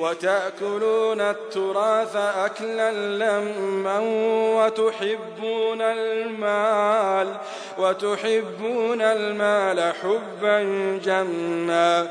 وتأكلون التراث أكلا لما وتحبون المال وتحبون المال حبا جما.